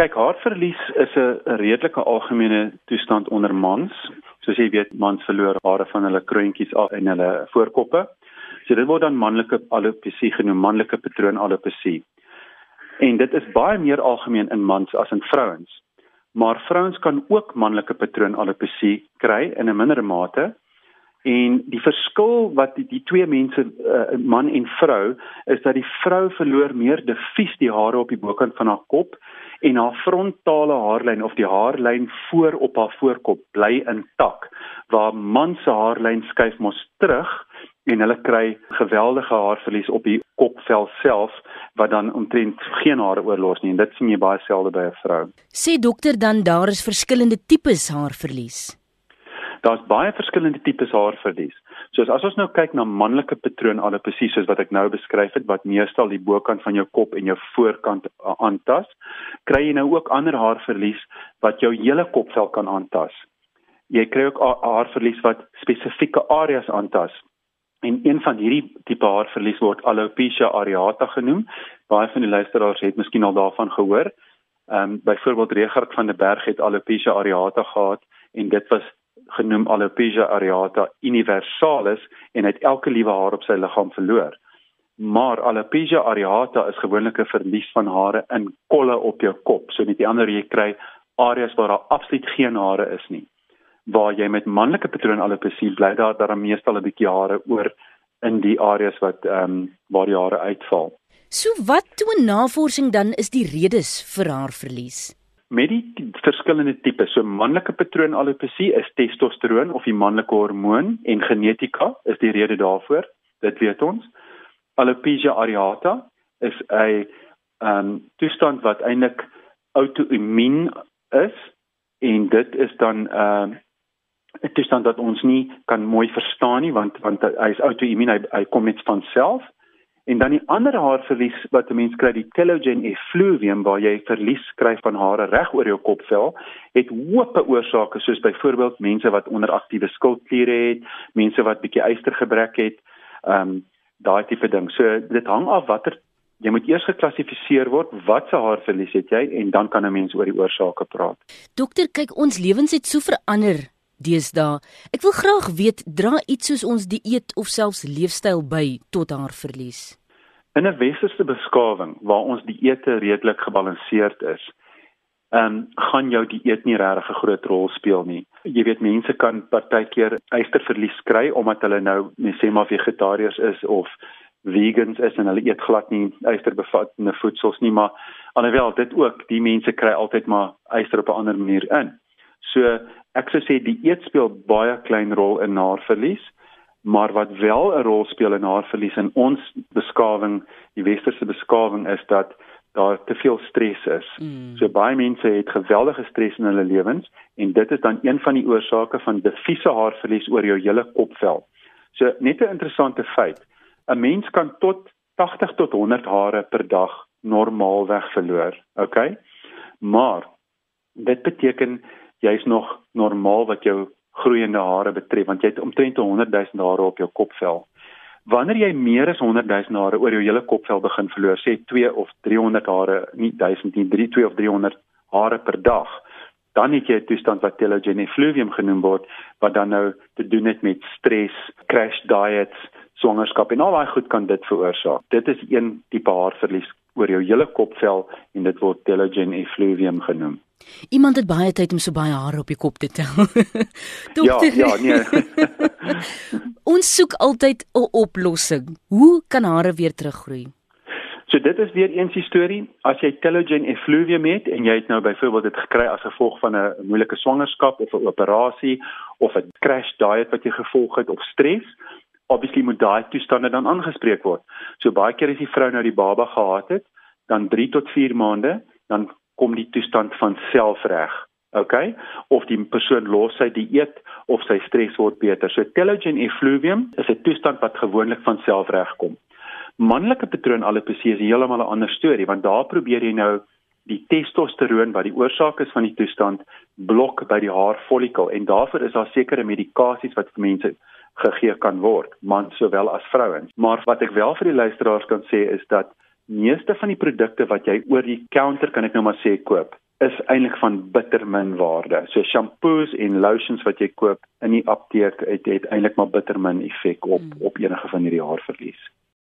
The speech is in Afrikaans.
Kyk, haarverlies is 'n redelike algemene toestand onder mans. Soos jy weet, mans verloor hare van hulle kroontjies af en hulle voorkoppe. So dit word dan manlike alopesie genoem, manlike patroonalopesie. En dit is baie meer algemeen in mans as in vrouens. Maar vrouens kan ook manlike patroonalopesie kry in 'n mindere mate. En die verskil wat die, die twee mense uh, man en vrou is dat die vrou verloor meer diffuus die hare op die bokant van haar kop en haar frontale haarlyn of die haarlyn voor op haar voorkop bly intak waar man se haarlyn skuif mos terug en hulle kry geweldige haarverlies op die kopvel self wat dan omtrent geen hare oorlos nie en dit sien jy baie selde by 'n vrou. Sê dokter dan daar is verskillende tipes haarverlies. Daar's baie verskillende tipes haarverlies. Soos as ons nou kyk na manlike patroonalopesie soos wat ek nou beskryf het wat meestal die bokant van jou kop en jou voorkant aantas, kry jy nou ook ander haarverlies wat jou hele kopvel kan aantas. Jy kry ook haarverlies wat spesifieke areas aantas. En een van hierdie tipe haarverlies word alopecia areata genoem. Baie van die luisteraars het miskien al daarvan gehoor. Ehm um, byvoorbeeld Regard van der Berg het alopecia areata gehad en dit was genoem alopecia areata universalis en het elke liewe haar op sy liggaam verloor. Maar alopecia areata is gewoonlik 'n verlies van hare in kolle op jou kop. So net die ander jy kry areas waar daar absoluut geen hare is nie waar jy met manlike patroonalopesie bly daar daar meestal 'n bietjie hare oor in die areas wat ehm um, waar die hare uitval. So wat toon navorsing dan is die redes vir haar verlies? Met die verskillende tipes, so manlike patroonalopesie is testosteroon of die manlike hormoon en genetika is die rede daarvoor. Dit weet ons. Alopecia areata is 'n ehm um, toestand wat eintlik outoimmuun is en dit is dan ehm uh, 'n toestand wat ons nie kan mooi verstaan nie want want hy is outoimmuun hy, hy kom net van self en dan die ander haarverlies wat 'n mens kry die telogen effluvium waar jy verlies kry van hare reg oor jou kopvel het hoope oorsake soos byvoorbeeld mense wat onderaktiewe skildkliere het mense wat bietjie ystergebrek het ehm um, daai tipe ding. So dit hang af watter jy moet eers geklassifiseer word wat se haarverlies het jy en dan kan 'n mens oor die oorsake praat. Dokter kyk ons lewens het so verander deesdae. Ek wil graag weet, dra iets soos ons dieet of selfs leefstyl by tot haar verlies? In 'n westerse beskawing waar ons dieete redelik gebalanseerd is, ehm um, gaan jou dieet nie regtig 'n groot rol speel nie. Jy weet mense kan partykeer ysterverlies kry omdat hulle nou sê maar vegetariërs is of vegans is en hulle eet glad nie ysterbevattende voedsels nie, maar alhoewel dit ook die mense kry altyd maar yster op 'n ander manier in. So ek sou sê die eet speel baie klein rol in haarverlies, maar wat wel 'n rol speel in haarverlies in ons beskawing, die westerse beskawing is dat daar te veel stres is. Mm. So baie mense het geweldige stres in hulle lewens en dit is dan een van die oorsake van diffuse haarverlies oor jou hele kopvel. So net 'n interessante feit. 'n Mens kan tot 80 tot 100 hare per dag normaalweg verloor, okay? Maar dit beteken jy's nog normaal wat jou groeiende hare betref want jy het omtrent 100 000 hare op jou kopvel. Wanneer jy meer as 100 000 hare oor jou hele kopvel begin verloor, sê 2 of 300 hare, nie 1000 nie, 3 2 of 300 hare per dag, dan het jy 'n toestand wat telogen effluvium genoem word wat dan nou te doen het met stres, crash diets, swangerskap en al daai goed kan dit veroorsaak. Dit is een tipe haarverlies oor jou hele kopvel en dit word telogen effluvium genoem. Iemand het baie tyd om so baie hare op die kop te tel. Dokter. Ja, ja, nee. Ons soek altyd 'n oplossing. Hoe kan hare weer teruggroei? So dit is weer eens die storie. As jy telogen effluvium het en jy het nou byvoorbeeld dit gekry as gevolg van 'n moeilike swangerskap of 'n operasie of 'n crash diet wat jy gevolg het of stres, obviously moet daai toestande dan aangespreek word. So baie keer as die vrou nou die baba gehad het, dan 3 tot 4 maande, dan kom die toestand van selfreg. OK? Of die persoon los sy dieet of sy stres word beter. So telogen effluvium is 'n toestand wat gewoonlik van selfreg kom. Manlike patroonalopesie is heeltemal 'n ander storie want daar probeer jy nou die testosteroon wat die oorsaak is van die toestand blok by die haarfollikel en daarvoor is daar sekere medikasies wat vir mense gegee kan word, mans sowel as vrouens. Maar wat ek wel vir die luisteraars kan sê is dat meeste van die produkte wat jy oor die counter kan ek nou maar sê koop, is eintlik van bitter min waarde. So shampoos en lotions wat jy koop in die apteek het, het eintlik maar bitter min effek op hmm. op enige van hierdie haarverlies.